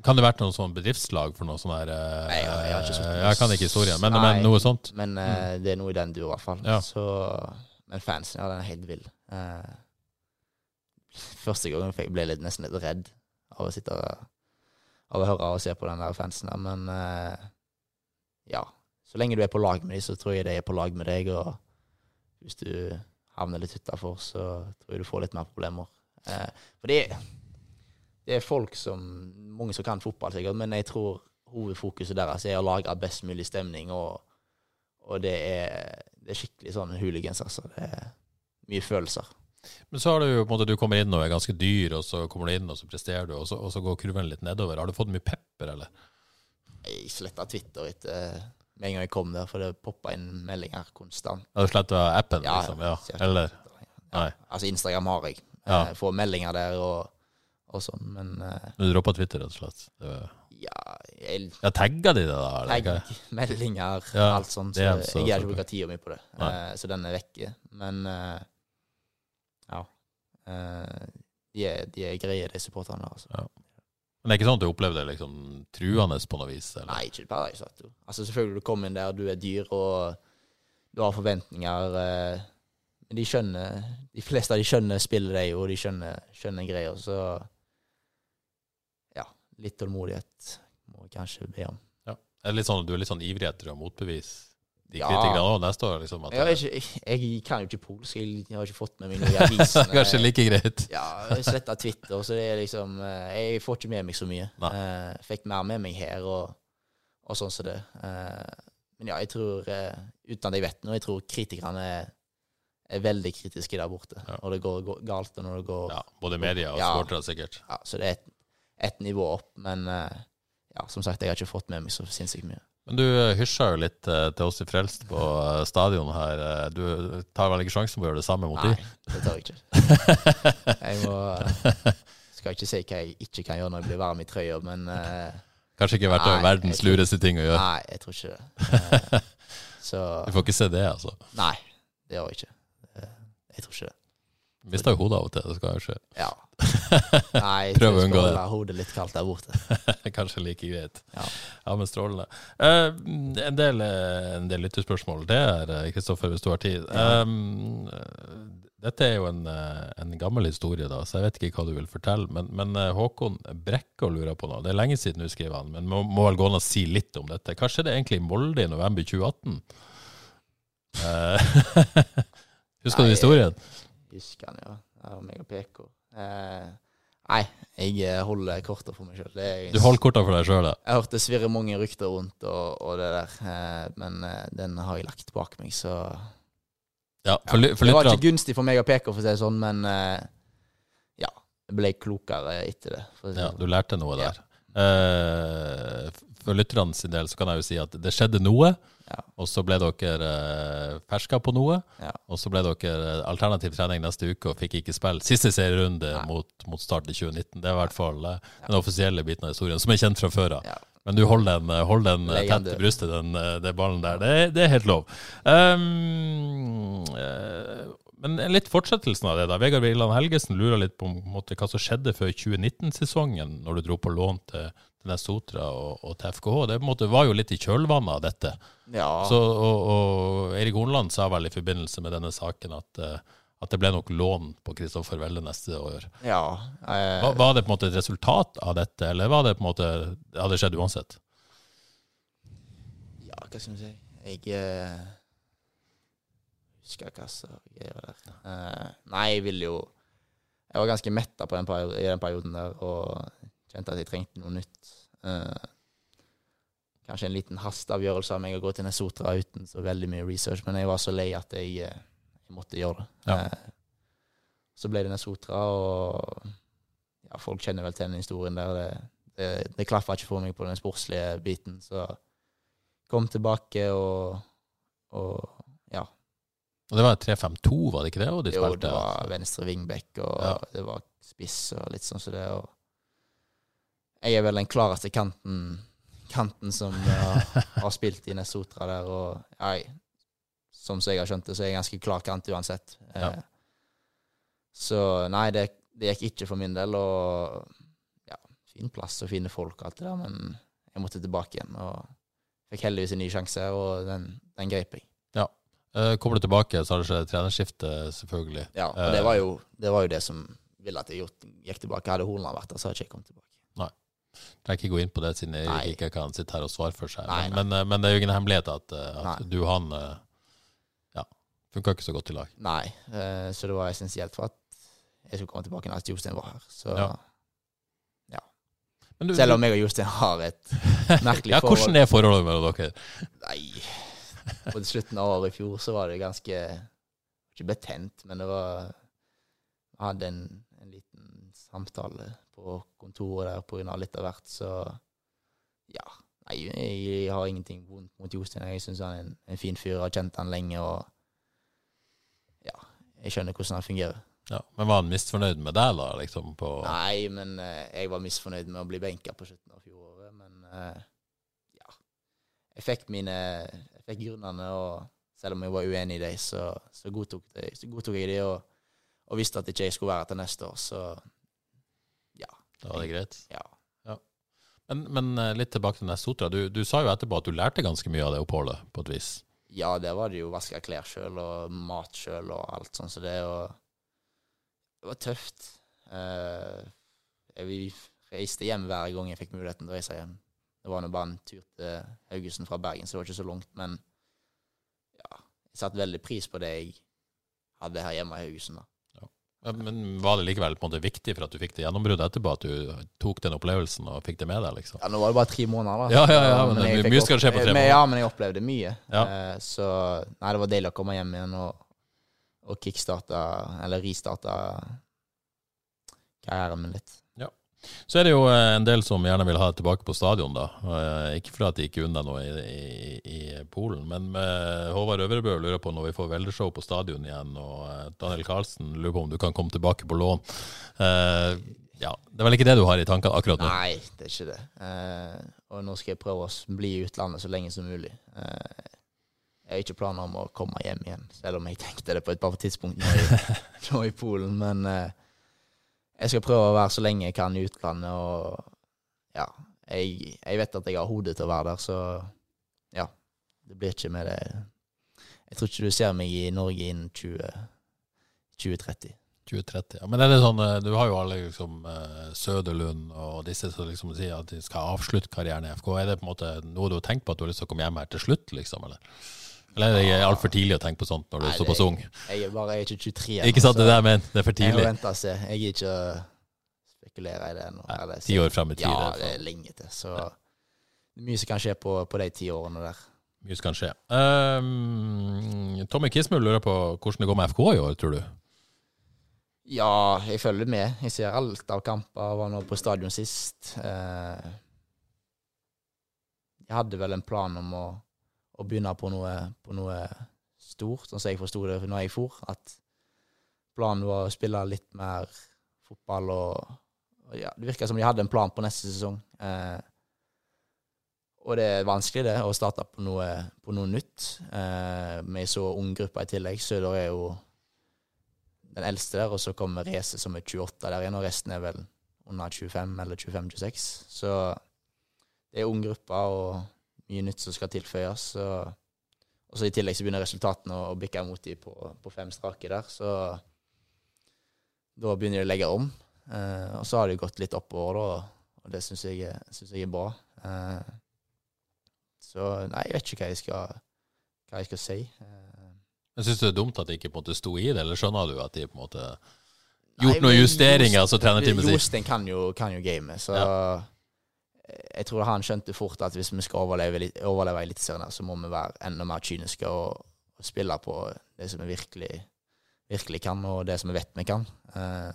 Kan det vært noe sånn bedriftslag for noe sånn her eh, Nei, jeg- jeg har ikke så- Jeg kan ikke historien, men, Nei. men noe sånt. Men mm. det er noe i den du i hvert fall. Ja. Så, men fansen, ja, den er helt vill. Eh, første gangen jeg ble jeg nesten litt redd av å sitte å høre og se på den der fansen der, men eh, ja. Så lenge du er på lag med dem, så tror jeg de er på lag med deg, og hvis du havner litt utafor, så tror jeg du får litt mer problemer. Eh, for det, det er folk som Mange som kan fotball, sikkert, men jeg tror hovedfokuset deres er å lage best mulig stemning, og, og det, er, det er skikkelig sånn hooligans, altså. Det er mye følelser. Men så har du jo på en måte, du kommer inn og er ganske dyr, og så kommer du inn og så presterer du, og så, og så går kurven litt nedover. Har du fått mye pepper, eller? Jeg sletta Twitter etter med en gang jeg kom der, for det poppa inn meldinger konstant. Har du sletta appen, Ja, liksom? Ja. Eller? Ja. Altså, Instagram har jeg. Ja. Jeg får meldinger der og, og sånn, men eh, Du droppa Twitter, rett og slett? Det var- ja, jeg Ja, tagga de det, da? Eller? Tagg, meldinger, Ja, alt sånt. Så jeg gidder sånt. ikke bruke tida mi på det. Eh, så den er vekke. Men uh, ja. Uh, de, er, de er greie, de supporterne. Altså. Ja. Men det er ikke sånn at du opplevde det liksom truende på noe vis? Eller? Nei, ikke bare sagt, jo. Altså, selvfølgelig, du kommer inn der, du er dyr, og du har forventninger. men de skjønner De fleste av de skjønner spillet, de, og de skjønner, skjønner greier. Så litt tålmodighet må jeg kanskje be om. Det litt sånn, du er litt sånn ivrig etter å motbevise de Ja. kritikerne òg neste år? Liksom, Jeg, ikke, jeg, kan jo ikke polsk, jeg, har ikke fått med meg noe i avisene. Kanskje like greit? Ja, jeg sletta Twitter, så det er liksom eh, Jeg får ikke med meg så mye. Eh, fikk mer med meg her og, og sånn som det. Uh, men ja, jeg tror, uh, uten at jeg vet noe, jeg tror kritikerne er, er veldig kritiske der borte. Ja. Og det går, går galt, og når det går Ja, både media og Ja. sportere, sikkert. ja, Så det er et, et nivå opp. Men eh, ja, som sagt, jeg har ikke fått med meg så sinnssykt mye. Men du eh, hysja jo litt eh, til oss i Frelst på stadionet stadion her. Du tar vel ikke sjansen på å gjøre det samme mot Nei, det tar jeg ikke. Jeg må Skal ikke si hva jeg ikke kan gjøre når jeg blir varm i trøya, men Kanskje ikke vært Nei, verdens tror- lureste ting å gjøre. Nei, jeg tror ikke det. Så Du får ikke se det, altså. Nei, det gjør jeg ikke. Jeg tror ikke det. Mister jo hodet av og til, det skal jo skje. Ja. Nei, Prøv å unngå det. holde hodet litt kaldt der borte. Kanskje like greit. Ja. Ja, men strålende. Uh, en, del, eh, en del lyttespørsmål. Det er eh, Kristoffer, hvis du har tid. Um, dette er jo en, en gammel historie, da, så jeg vet ikke hva du vil fortelle. Men, men Håkon Brekke lurer på noe. Det er lenge siden du skriver han, men må, må vel gå an å si litt om dette. Hva skjedde egentlig i Molde i november 2018? Eh, Husker du Nei, historien? Han, ja. Og meg og PK. Eh, nei, jeg eh, holder kortet for meg sjøl. Du holder korta for deg sjøl, ja. Jeg hørte svirre mange rykter rundt og, og det der, eh, men eh, den har jeg lagt bak meg, så ja for, for Det var ikke gunstig for meg og PK, for å si det sånn, men eh, ja. Jeg ble klokere etter det. Si Ja, det du sånn. lærte noe Ja. der. Eh, for lytterne sin del så kan jeg jo si at det skjedde noe, Ja. og så ble dere eh, ferska på noe. Ja. Og så ble dere eh, alternativ trening neste uke og fikk ikke spille siste serierunde mot, mot start i 2019. Det er i hvert fall eh, den offisielle biten av historien, som er kjent fra før av. Men du holder den, hold den tett til brystet, den, den, ballen der. Det, det er helt lov. Um, men litt fortsettelsen av det, da. Vegard Villand Helgesen lurer litt på, på måte, hva som skjedde før 2019-sesongen, når du dro på lån til, til Sotra og, og til FKH. Det måte, var jo litt i kjølvannet av dette. Ja. Så, og, og Erik Hornland sa vel i forbindelse med denne saken at, eh, at det ble nok lån på Kristoffer Welle neste år. ja Jeg... Var, var det på en måte et resultat av dette, eller var det på en måte, hadde skjedd uansett? ja, hva skal vi si Jeg eh, husker hva som greier der. Eh, nei, jeg ville jo Jeg var ganske metta på i den perioden der og kjente at jeg trengte noe nytt. Eh, kanskje en liten hasteavgjørelse av meg å gå til Nesotra uten så veldig mye research, men jeg var så lei at jeg, eh, jeg måtte gjøre det. Ja. Eh, så ble det Nesotra, og ja, folk kjenner vel til den historien der. Det, det, det klaffa ikke for meg på den sportslige biten, så kom tilbake og, og ja. Og det var 3-5-2, var det ikke det? Jo, det var venstre wingback, og Ja. det var spiss og litt sånn som det. Og jeg er vel den klareste kanten, kanten som uh, har spilt i Nesotra der, og jeg, som jeg har skjønt det, så er jeg ganske klar kant uansett. Ja. Eh, så nei, det, det gikk ikke for min del, og ja, fin plass og fine folk og alt det der, men jeg måtte tilbake igjen, og fikk heldigvis en ny sjanse, og den, den grep jeg. Eh, kommer du tilbake, så har det skjedd trenerskifte, selvfølgelig. Ja, og det var jo det, var jo det som ville at jeg gikk tilbake. Hadde Hornland vært der, så hadde jeg ikke kommet tilbake. Jeg kan ikke gå inn på det, siden jeg Nei. ikke kan sitte her og svare for seg. Nei, men. Men, eh, men det er jo ingen hemmelighet at, eh, at du og han eh, ja, funka ikke så godt i lag. Nei, så det var essensielt for at jeg skulle komme tilbake når Jostein var her. Så Ja. Men du- selv om jeg og Jostein har et merkelig ja, forhold Hvordan er forholdet mellom dere? Nei, på slutten av året i fjor så var det ganske Ikke betent, men det var Vi hadde en, en liten samtale på kontoret der av litt av hvert, så ja. Nei, jeg har ingenting vondt mot Jostein. Jeg syns han er en, en fin fyr, Jeg har kjent han lenge, og ja, jeg skjønner hvordan han fungerer. Ja, men Var han misfornøyd med deg, da? liksom på... Nei, men eh, jeg var misfornøyd med å bli benka på slutten av fjoråret, men eh, ja. Jeg fikk mine Jeg fikk grunnene, og selv om jeg var uenig i dem, så, så, godtok, det, så godtok jeg dem og, og visste at ikke jeg skulle være her til neste år, så Da var det greit. ja. Men, men eh, litt tilbake til den sotra. Du, du sa jo etterpå at du lærte ganske mye av det oppholdet, på et vis. Ja, det var det jo vaska klær sjøl, og mat sjøl, og alt sånt. så det, og det var tøft. Eh, jeg, vi reiste hjem hver gang jeg fikk muligheten til å reise hjem. Det var nå bare en tur til Haugesund fra Bergen, så det var ikke så langt, men ja, jeg satte veldig pris på det jeg hadde her hjemme i Haugesund. da. Men, men var det likevel på en måte viktig for at du fikk det gjennombruddet etterpå, at du tok den opplevelsen og fikk det med deg? liksom? Ja, Nå var det bare tre måneder, da. Ja, ja, ja, men det- jeg mye skal skje på tre måneder. Ja, men jeg opplevde mye. Ja. Eh, så nei, det var deilig å komme hjem igjen og, og kickstarte, eller ristarte karrieren min litt. Så er det jo eh, en del som gjerne vil ha det tilbake på stadion, da. Eh, Ikke fordi de ikke unna noe i, i, i Polen, men med Håvard Øvrebø lurer på når vi får veldeshow på stadion igjen, og eh, Daniel Karlsen lurer på om du kan komme tilbake på lån. Uh, ja, Det er vel ikke det du har i tankene akkurat nå? Nei, det er ikke det. Uh, og nå skal jeg prøve å bli i utlandet så lenge som mulig. Uh, jeg har ikke planer om å komme hjem igjen, selv om jeg tenkte det på et par tidspunkt nå i, nå i Polen. Men eh, jeg skal prøve å være så lenge jeg kan i utlandet, og ja Jeg, jeg vet at jeg har hodet til å være der, så ja. Det blir ikke med det Jeg tror ikke du ser meg i Norge innen 20, 2030. 2030. Ja, men er det sånn, eh, du har jo alle liksom eh, Søderlund og disse som liksom sier at de skal avslutte karrieren i FK. Er det på en måte noe du har tenkt på at du har lyst til å komme hjem her til slutt, liksom? Eller, eller er det altfor tidlig å tenke på sånt når du er såpass ung? Jeg er bare jeg er ikke 23 Ikke sant, det der, men det er for tidlig. Jeg må vente og se. Jeg er ikke å spekulere i det nå. Ti år frem i tid. Ja, det er er lenge til. Så er mye som kan skje på, på de ti årene der. mye som kan skje. Um, Tommy Kismul lurer på hvordan det går med FK i år, tror du? Ja, jeg følger med. Jeg ser alt av kamper. Var nå på stadion sist. Uh, jeg hadde vel en plan om å, å begynne på noe, på noe stort, sånn som jeg forsto det når jeg for. At planen var å spille litt mer fotball og, og ja, Det virka som de hadde en plan på neste sesong. Eh, og det er vanskelig, det, å starte på noe, på noe nytt. Eh, med en så ung gruppe i tillegg. Søder er jo den eldste der, og så kommer Race som er 28 der igjen, og resten er vel under 25 eller 25-26. Så det er ung gruppe og mye nytt som skal tilføyes. Så, og så i tillegg så begynner resultatene å, å bikke mot de på, på fem strake der, så da begynner de å legge om. Eh, og så har det gått litt oppover, da, og det syns jeg, synes jeg er bra. Eh, så nei, jeg vet ikke hva jeg skal, hva jeg skal si. Eh, Men Syns du det er dumt at de ikke på en måte sto i det, eller skjønner du at de på en måte Nei, gjort noen men justeringer, så trenerteamet sier Jostein kan jo, kan jo gamet, så jeg tror han skjønte fort at hvis vi skal overleve, overleve Eliteserien, så må vi være enda mer kyniske og, og spille på det som vi virkelig, virkelig kan, og det som vi vet vi kan. Eh,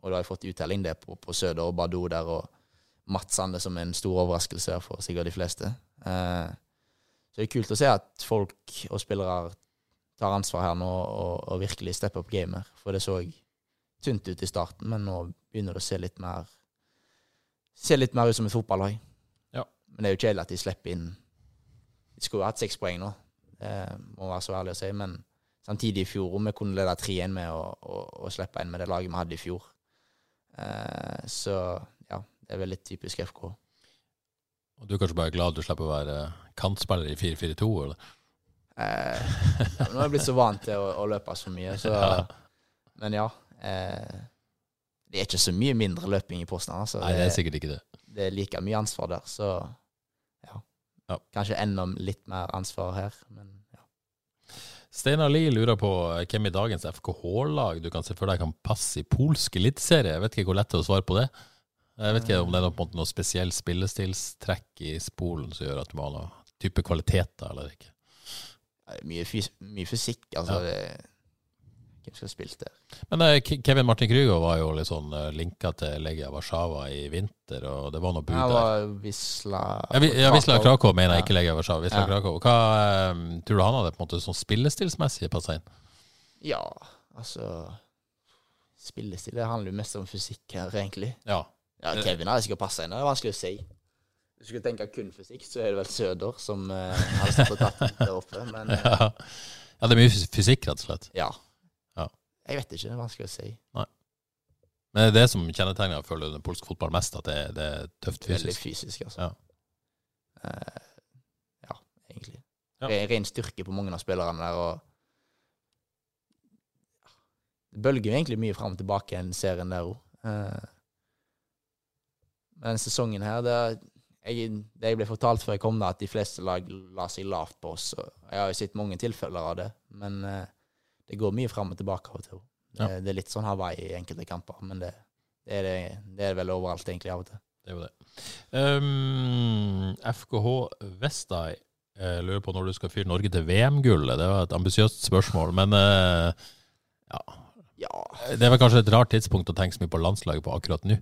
og da har jeg fått uttelling det på, på Søder og Badou der, og Mats Sande som en stor overraskelse for sikkert de fleste. Eh, så det er kult å se at folk og spillere tar ansvar her nå og, og virkelig stepper opp gamer. for det så tynt ut i starten, men nå begynner det å se litt mer Se litt mer ut som et fotballag. Ja. Men det er jo kjedelig at de slipper inn De skulle hatt seks poeng nå, det må være så ærlig å si, men samtidig i fjor, om vi kunne lede 3-1 med å, å, å slippe inn med det laget vi hadde i fjor. Eh, så ja, det er vel litt typisk FK. Og du er kanskje bare glad du slipper å være kantspiller i 4-4-2, eller? Eh, ja, nå er jeg blitt så vant til å, å løpe så mye, så Ja. Men ja. Eh, det er ikke så mye mindre løping i posten. Altså. Nei, det er sikkert ikke det. det er like mye ansvar der, så ja. Ja. Kanskje enda litt mer ansvar her, men ja. Steinar Lie lurer på eh, hvem i dagens FKH-lag du kan se for deg kan passe i polsk eliteserie. Jeg vet ikke hvor lett det er å svare på det. Jeg vet ikke om det er noe, noe spesiell spillestilstrekk i spolen som gjør at du må ha noe type kvaliteter eller ikke. Det er mye, fys mye fysikk, altså. Ja. Det, hvem skal spille der? Men eh, Kevin Martin Krüger var jo litt sånn eh, linka til Legia Warszawa i vinter, og det var noe bud der. var Wisla Ja, ja, Visla Krakow mener jeg, Ja. ikke Legia Warszawa. Visla Ja. Krakow. Hva eh, tror du han hadde på en måte sånn spillestilsmessig passa inn? Ja, altså Spillestil det handler jo mest om fysikk her, egentlig. Ja. Ja, Kevin hadde sikkert passa inn. Det er vanskelig å si. Hvis du skulle tenke kun fysikk, så er det vel Søder som eh, hadde stått og tatt der oppe. Men ja. Ja, det er mye fysikk, rett og slett. ja. Jeg vet ikke. Det er vanskelig å si. Men det er det som kjennetegner føler, den polske fotball mest, at det, det er tøft Veldig fysisk. fysisk, altså. Ja. uh, ja, egentlig. Ja. Ren, ren styrke på mange av spillerne der, og Det bølger jo egentlig mye fram og tilbake i serien der òg. men sesongen her, det, jeg, det jeg ble fortalt før jeg kom da, at de fleste lag la seg lavt på oss. og Jeg har jo sett mange tilfeller av det, men eh, det går mye fram og tilbake av og til. Det, Ja. det er litt sånn Hawaii i enkelte kamper, men det, det, er det, det er vel overalt egentlig av og til. Det er jo det. Um, FKH Vestai jeg lurer på når du skal fyre Norge til VM-gullet. Det var et ambisiøst spørsmål, men uh, ja. Ja, Det er vel kanskje et rart tidspunkt å tenke så mye på landslaget på akkurat nå.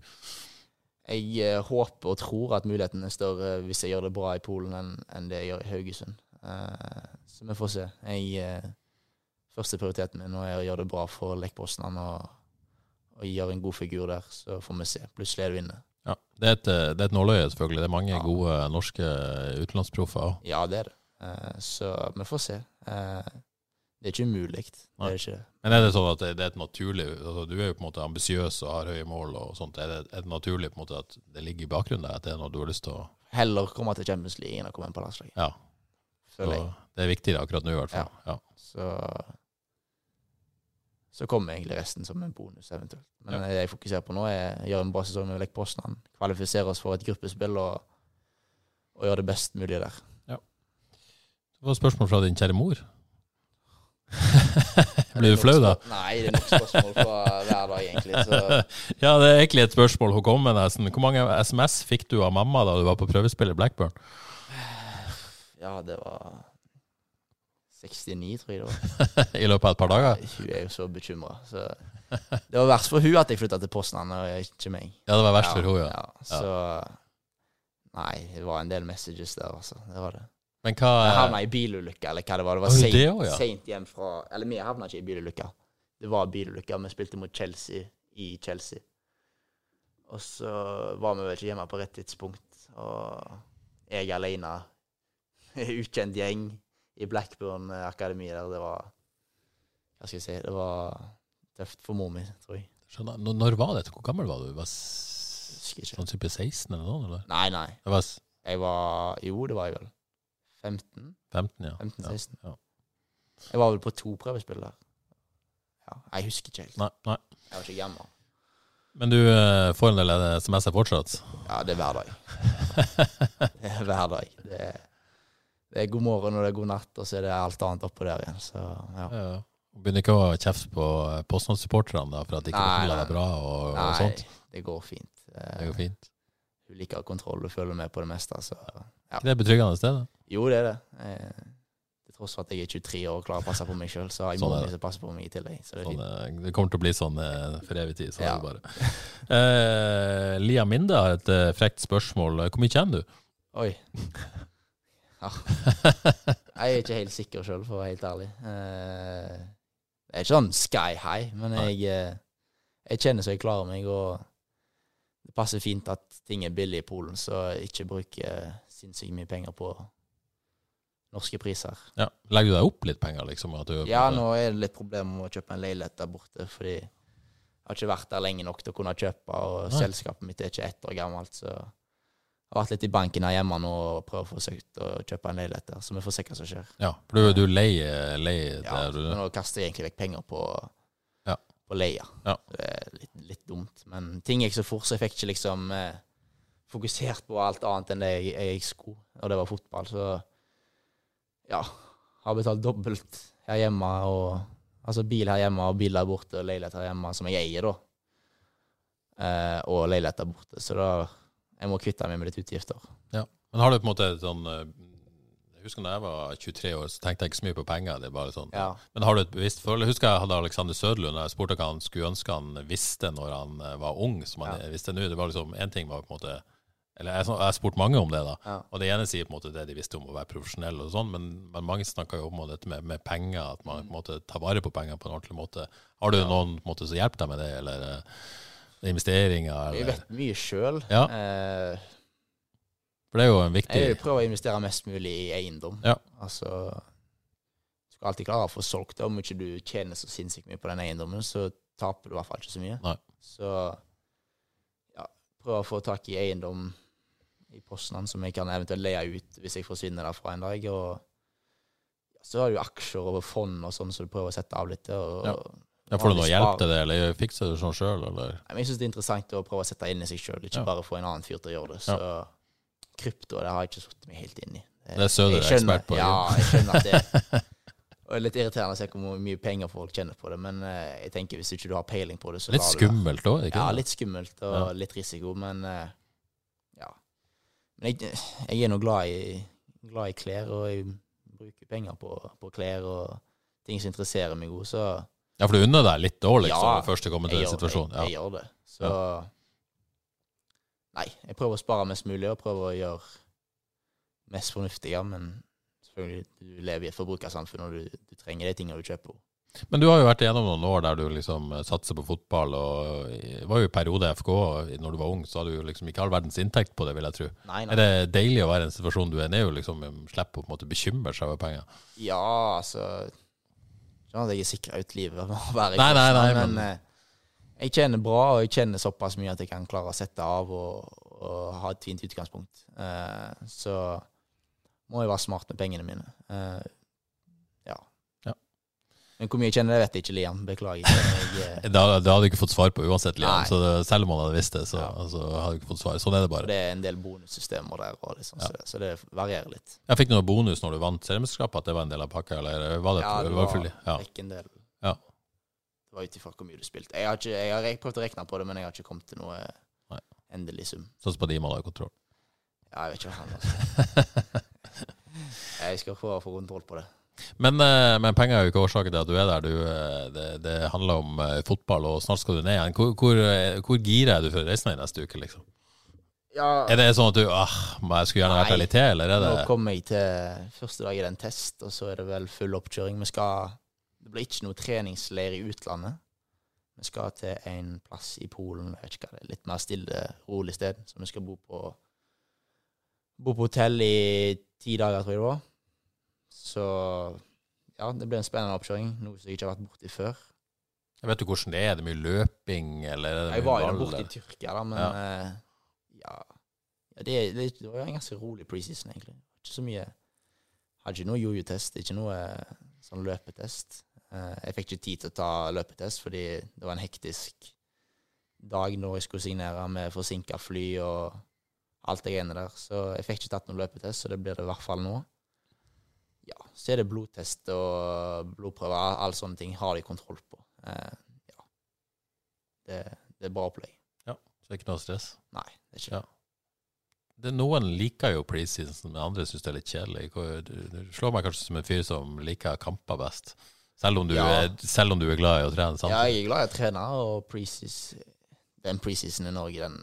Jeg uh, håper og tror at muligheten er større hvis jeg gjør det bra i Polen enn enn det jeg gjør i Haugesund. Uh, så vi får se. Jeg, eh, første prioriteten min nå er å gjøre det bra for Lech Poznan og, og gjøre en god figur der. Så får vi se. Plutselig er det vinner. Ja, det er et, det er et nåløye, selvfølgelig. Det er mange Ja. gode norske utenlandsproffer òg. Ja, det er det. Eh, så vi får se. Eh, Det er ikke umulig. Det er ikke det. Men er det sånn at det, det er et naturlig altså Du er jo på en måte ambisiøs og har høye mål og sånt. Er det, er det naturlig på en måte at det ligger i bakgrunnen der, at det er noe du har lyst til å Heller komme til Champions League enn å komme inn på landslaget. Ja. Så det er viktig akkurat nå, i hvert fall. Ja. Så så kommer egentlig resten som en bonus, eventuelt. Men Ja. det jeg fokuserer på nå, er å gjøre en bra sesong med Lech Poznan. Kvalifisere oss for et gruppespill og, og gjøre det best mulig der. Det var et spørsmål fra din kjære mor. Blir du flau da? Nei, det er nok spørsmål fra hver dag, egentlig. Så Ja, det er egentlig et spørsmål hun kom med nesten. Hvor mange SMS fikk du av mamma da du var på prøvespill i Blackburn? ja, det var 69, tror jeg det var. I løpet av et par dager? Hun er jo så bekymra. Så det var verst for hun at jeg flytta til Poznan, og ikke meg. Ja, det var verst for hun, ja. Så Nei, det var en del messages der, altså. Det var det. Men hva Jeg havna i bilulykke, eller hva det var. Det var seint ja. seint hjem fra Eller vi havna ikke i bilulykke. Det var bilulykke. Vi spilte mot Chelsea i Chelsea. Og så var vi vel ikke hjemme på rett tidspunkt, og jeg alene, ukjent gjeng i Blackburn akademi der, det var Hva skal jeg si Det var tøft for mor mi, tror jeg. Skjønner. Når, var dette? Hvor gammel var du? Var sånn type 16 eller noe? Eller? Nei, nei. Det var Jeg var Jo, det var jeg vel. 15? 15, ja. 15-16. Ja. Jeg var vel på to prøvespill der. Ja, jeg husker ikke helt. Nei, nei. Jeg var ikke gammel. Men du eh, får en del SMS-er fortsatt? Ja, det er hver dag. Det er hver dag. Det er, det er god morgen og det er god natt, og så er det alt annet oppå der igjen. Så ja. Ja. ja. Begynner ikke å kjefte på eh, Postnad-supporterne da, for at de ikke føler deg bra og, og Nei, sånt? det går fint. Det går fint. Hun liker kontroll og følger med på det meste. Så ja. Det er betryggende sted, da. Jo, det er det. Eh, Til tross for at jeg er 23 år og klarer å passe på meg sjøl, så har jeg Sånn mi som passer på meg i tillegg. Så det er Sånn, fint. eh, det kommer til å bli sånn eh, for evig tid. Så Ja. det bare. Eh, Lia Minde har et eh, frekt spørsmål. Hvor mye kjenner du? Oi. Ja. Jeg er ikke helt sikker sjøl, for å være helt ærlig. Eh, Det er ikke sånn sky high, men jeg, eh, jeg kjenner så jeg klarer meg, og det passer fint at ting er billig i Polen, så jeg ikke bruker sinnssykt mye penger på norske priser. Ja. Legger du deg opp litt penger, liksom? Ja, nå er det litt problem med å kjøpe en leilighet der borte, fordi jeg har ikke vært der lenge nok til å kunne kjøpe, og Nei. selskapet mitt er ikke ett år gammelt, så har vært litt i banken her hjemme nå og prøvd å forsøke å kjøpe en leilighet der, så vi får se hva som skjer. Ja, for du, du leier, leier Ja, der du Ja, nå kaster jeg egentlig vekk penger på, Ja. på leia. Ja. Det er litt, litt dumt, men ting gikk så fort, så jeg fikk ikke liksom eh, fokusert på alt annet enn det jeg, jeg skulle, og det var fotball, så ja, har betalt dobbelt her hjemme, og altså bil her hjemme, og bil der borte, og leilighet her hjemme, som jeg eier da, eh, og leilighet der borte, så da, jeg må kvitte meg med litt utgifter. Ja. Men har du på en måte sånn eh, Jeg husker da jeg var 23 år, så tenkte jeg ikke så mye på penger. det er bare sånn. Ja. Men har du et bevisst forhold? Jeg husker jeg hadde Alexander Søderlund, og jeg spurte hva han skulle ønske han visste når han eh, var ung, som han Ja. visste nå. Det var liksom, en ting var på en måte Eller jeg jeg har spurt mange om det, da. Ja. Og det ene sier på en måte det de visste om å være profesjonell og sånn, men, men mange snakker jo om dette med, med penger, at man på en måte tar vare på penger på en ordentlig måte. Har du noen på en måte som hjelper deg med det, eller investeringer? Jeg vet mye selv. Ja. Eh, For det er jo en viktig Jeg prøver å investere mest mulig i eiendom. Ja. Altså Du skal alltid klare å få solgt det. Om ikke du tjener så sinnssykt mye på den eiendommen, så taper du i hvert fall ikke så mye. Nei. Så ja, prøv å få tak i eiendom i Poznan som jeg kan eventuelt leie ut hvis jeg forsvinner derfra en dag. Og ja, så har du aksjer og fond og sånn, så du prøver å sette av litt. Og, Ja. Ja, får du noe hjelp til det, eller fikser du det sånn sjøl, eller? Jeg syns det er interessant å prøve å sette inn i seg sjøl, ikke Ja. bare få en annen fyr til å gjøre det. Så krypto det har jeg ikke satt meg helt inn i. Det er Søder ekspert på, Ja, jeg skjønner at det og det er litt irriterende å se hvor mye penger folk tjener på det, men uh, jeg tenker hvis ikke du har peiling på det, så Litt lar du det. skummelt òg, ikke Ja, det? litt skummelt og Ja. litt risiko, men uh, ja. Men jeg, jeg er nå glad i, glad i klær, og jeg bruker penger på, på klær og ting som interesserer meg òg, så Ja, for du unner deg litt òg, liksom, Ja, først du kommer til jeg en gjør, situasjon. jeg, jeg Ja. gjør det. Så Nei, jeg prøver å spare mest mulig, og prøver å gjøre mest fornuftige, men selvfølgelig, du lever i et forbrukersamfunn, og du, du trenger de tingene du kjøper. Men du har jo vært igjennom noen år der du liksom eh, satser på fotball, og det var jo i periode FK, når du var ung, så hadde du liksom ikke all verdens inntekt på det, vil jeg tro. Nei, nei. Er det deilig å være i en situasjon du er i, og liksom slipper å på en måte bekymre seg over penger? Ja, altså Ikke at jeg er sikra ut livet med å være Nei, nei, nei, men, men- eh, jeg tjener bra, og jeg tjener såpass mye at jeg kan klare å sette av og, og ha et fint utgangspunkt. Uh, så må jeg være smart med pengene mine. Ja. Men hvor mye jeg kjenner det vet jeg ikke, Liam. Beklager. Jeg, da, Det, det hadde du ikke fått svar på uansett, Liam. Nei. Så det, selv om han hadde visst det, så Ja. altså, hadde du ikke fått svar. Sånn er det bare. det er en del bonussystemer der, og liksom, så, så det varierer litt. Jeg fikk noe bonus når du vant seriemesterskapet, at det var en del av pakka, eller var det, Ja, det var var full- ja. en del. Ja. Det var ut ifra hvor mye du spilte. Jeg har, ikke, jeg har prøvd å regne på det, men jeg har ikke kommet til noe Nei. endelig sum. Sånn som på de man har kontroll. Ja, jeg vet ikke hva han altså. Jeg skal få, få kontroll på det. Men, eh, men penger er jo ikke årsaken til at du er der. Du, eh, det, det handler om eh, fotball, og snart skal du ned igjen. Hvor, hvor, hvor gira er du for å reise ned neste uke, liksom? Er det sånn at du ah, jeg skulle gjerne vært der litt til, eller er det Nå kommer jeg til første dag i den test, og så er det vel full oppkjøring. Vi skal Det blir ikke noe treningsleir i utlandet. Vi skal til en plass i Polen, jeg vet ikke hva det er, litt mer stille, rolig sted. Så vi skal bo på Bo på hotell i ti dager, tror jeg det var. Så ja, det blir en spennende oppkjøring. Noe som jeg ikke har vært borti før. Jeg vet du hvordan det er? Er det mye løping, eller er det Jeg var jo borte i? Tyrkia, da, men Ja. eh, ja, ja det, det, det var en ganske rolig preseason, egentlig. Ikke så mye Hadde ikke noe jojo-test, ikke noe eh, sånn løpetest. Eh, jeg fikk ikke tid til å ta løpetest fordi det var en hektisk dag når jeg skulle signere med forsinka fly og alt det greiene der. Så jeg fikk ikke tatt noen løpetest, så det blir det i hvert fall nå. Ja, så er det blodtest og blodprøver, alle sånne ting har de kontroll på. Eh, ja. Det, det er bra opplegg. Så det er ikke noe stress? Nei, det er ikke Ja. Det, noen liker jo preseason, men andre syns det er litt kjedelig. Du, slår meg kanskje som en fyr som liker kamper best. Selv om du, Ja. er, selv om du er glad i å trene Ja, jeg er glad i å trene, og preseason Den preseason i Norge, den,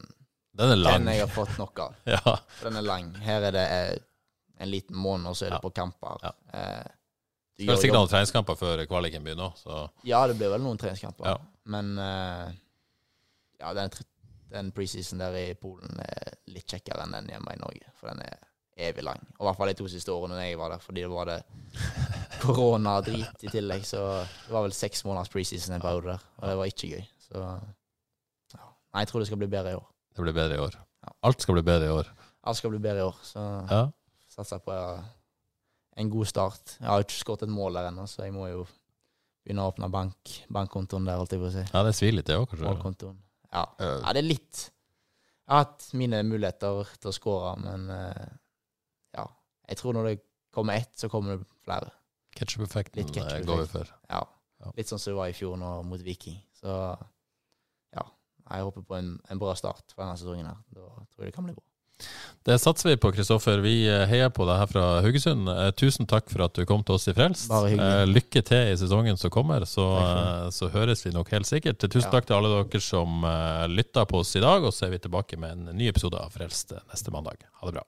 Den er lang. den jeg har fått nok av. Ja. Den er lang. Her er det eh, en liten måned, og så er det på kamper. Ja. Eh, Det er sikkert noen treningskamper før kvaliken begynner òg, så Ja, det blir vel noen treningskamper. Ja. Men eh, ja, den, den preseason der i Polen er litt kjekkere enn den hjemme i Norge. For den er evig lang. Og I hvert fall de to siste årene jeg var der, fordi det var det korona drit i tillegg. Så det var vel seks måneders preseason en periode der, og det var ikke gøy. Så ja. Nei, jeg tror det skal bli bedre i år. det blir bedre i år. Alt skal bli bedre i år. Alt skal bli bedre i år, så Ja. Satser på en god start. Jeg har ikke skåret et mål der ennå, så jeg må jo begynne å åpne bank, bankkontoen der, holdt jeg på å si. ja, det svir litt, det òg, kanskje. Målkontoen. Ja. Ja. det er litt. Jeg har hatt mine muligheter til å skåre, men eh, ja. Jeg tror når det kommer ett, så kommer det flere. Ketchup-effekten ketchup-effekt. eh, går vi for. Ja. Ja. Litt sånn som det var i fjor nå mot Viking. Så ja. Jeg håper på en, en bra start for denne sesongen her. Da tror jeg det kan bli bra. Det satser vi på, Kristoffer. Vi eh, heier på deg her fra Haugesund. Eh, Tusen takk for at du kom til oss i Frelst. Eh, Lykke til i sesongen som kommer, så, så høres vi nok helt sikkert. Tusen takk til alle dere som lytta på oss i dag, og så er vi tilbake med en ny episode av Frelst neste mandag. Ha det bra.